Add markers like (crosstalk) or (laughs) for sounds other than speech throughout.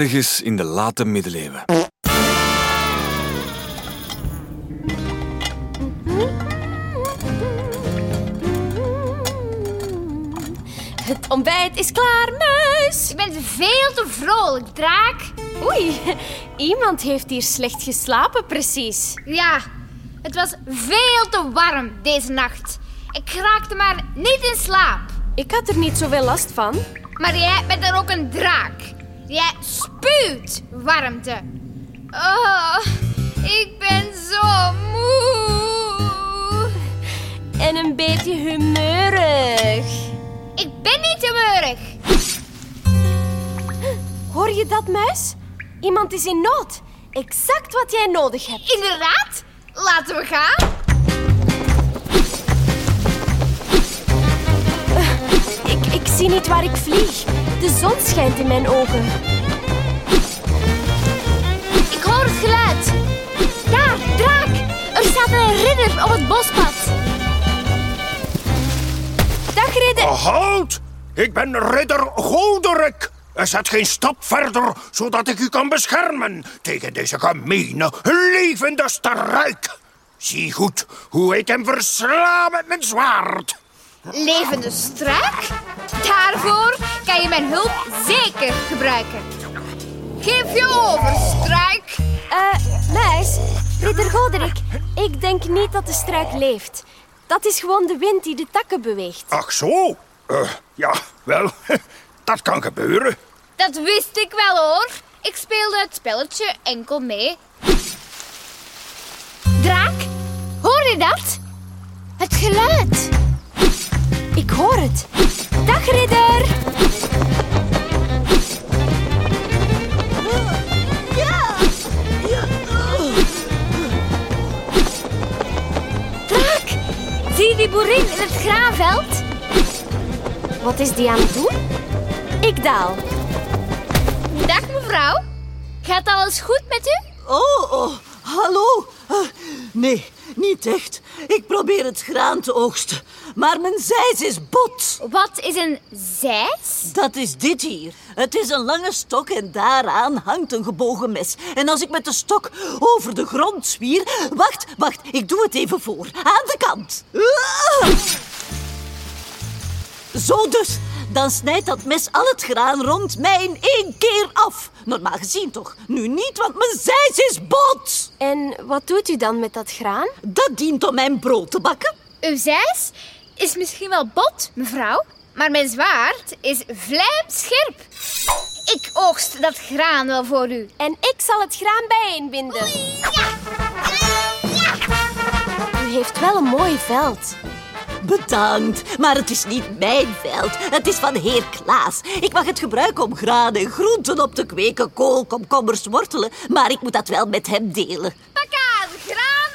ergens in de late middeleeuwen. Het ontbijt is klaar, muis. Je bent veel te vrolijk, draak. Oei, iemand heeft hier slecht geslapen, precies. Ja, het was veel te warm deze nacht. Ik raakte maar niet in slaap. Ik had er niet zoveel last van. Maar jij bent er ook een draak. Jij spuwt warmte. Oh, ik ben zo moe. En een beetje humeurig. Ik ben niet humeurig. Hoor je dat, muis? Iemand is in nood. Exact wat jij nodig hebt. Inderdaad, laten we gaan. Zie niet waar ik vlieg. De zon schijnt in mijn ogen. Ik hoor het geluid. Daar, draak. Er staat een ridder op het bospad. Dag, ridder. Halt! Ik ben ridder Golderik. Er zet geen stap verder, zodat ik u kan beschermen tegen deze gemene, levende struik. Zie goed hoe ik hem versla met mijn zwaard. Levende struik? Daarvoor kan je mijn hulp zeker gebruiken. Geef je over, struik. Eh, muis. Ridder Goderick. Ik denk niet dat de struik leeft. Dat is gewoon de wind die de takken beweegt. Ach zo? Eh, ja, wel, (laughs) dat kan gebeuren. Dat wist ik wel hoor. Ik speelde het spelletje enkel mee. Draak, hoor je dat? Het geluid. Ik hoor het. Dag, ridder. Draak, zie je die boerin in het graanveld? Wat is die aan het doen? Ik daal. Dag mevrouw. Gaat alles goed met u? Oh, oh, hallo. Eh, nee, niet echt. Ik probeer het graan te oogsten. Maar mijn zeis is bot. Wat is een zeis? Dat is dit hier. Het is een lange stok en daaraan hangt een gebogen mes. En als ik met de stok over de grond zwier... Wacht, wacht, ik doe het even voor. Aan de kant. Zo dus. Dan snijdt dat mes al het graan rond mij in één keer af. Normaal gezien toch? Nu niet, want mijn zeis is bot. En wat doet u dan met dat graan? Dat dient om mijn brood te bakken. Uw zeis is misschien wel bot, mevrouw. Maar mijn zwaard is vlijmscherp. Ik oogst dat graan wel voor u. En ik zal het graan bijeenbinden. U heeft wel een mooi veld. Bedankt, maar het is niet mijn veld. Het is van heer Klaas. Ik mag het gebruiken om graan en groenten op te kweken, kool, komkommers, wortelen. Maar ik moet dat wel met hem delen. Pak aan, graan.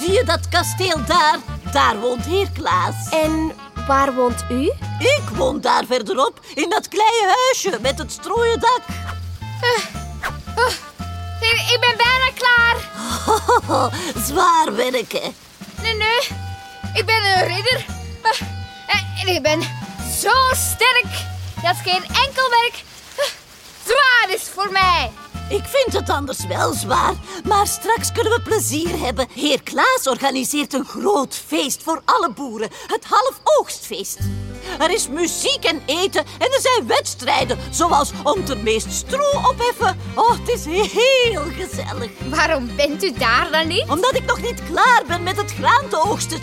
Zie je dat kasteel daar? Daar woont heer Klaas. En waar woont u? Ik woon daar verderop, in dat kleine huisje met het strooien dak. Ik, ik ben bijna klaar. (laughs) Zwaar werken. Nee, nee. Ik ben een ridder. Ah, En ik ben zo sterk dat geen enkel werk ah, zwaar is voor mij. Ik vind het anders wel zwaar, maar straks kunnen we plezier hebben. Heer Klaas organiseert een groot feest voor alle boeren. Het halfoogstfeest. Er is muziek en eten en er zijn wedstrijden, zoals om te meest stro opheffen. Oh, het is heel gezellig. Waarom bent u daar dan niet? Omdat ik nog niet klaar ben met het graan te oogsten.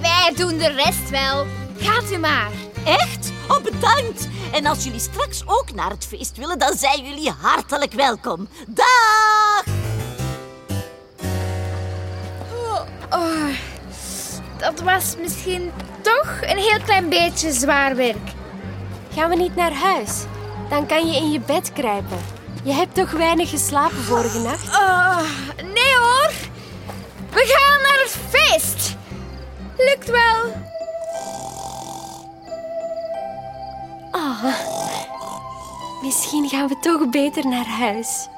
Wij doen de rest wel. Gaat u maar. Echt? Oh, bedankt. En als jullie straks ook naar het feest willen, dan zijn jullie hartelijk welkom. Dag! Dat was misschien toch een heel klein beetje zwaar werk. Gaan we niet naar huis? Dan kan je in je bed kruipen. Je hebt toch weinig geslapen vorige nacht? Oh, nee hoor. We gaan naar het feest. Lukt wel. Misschien gaan we toch beter naar huis.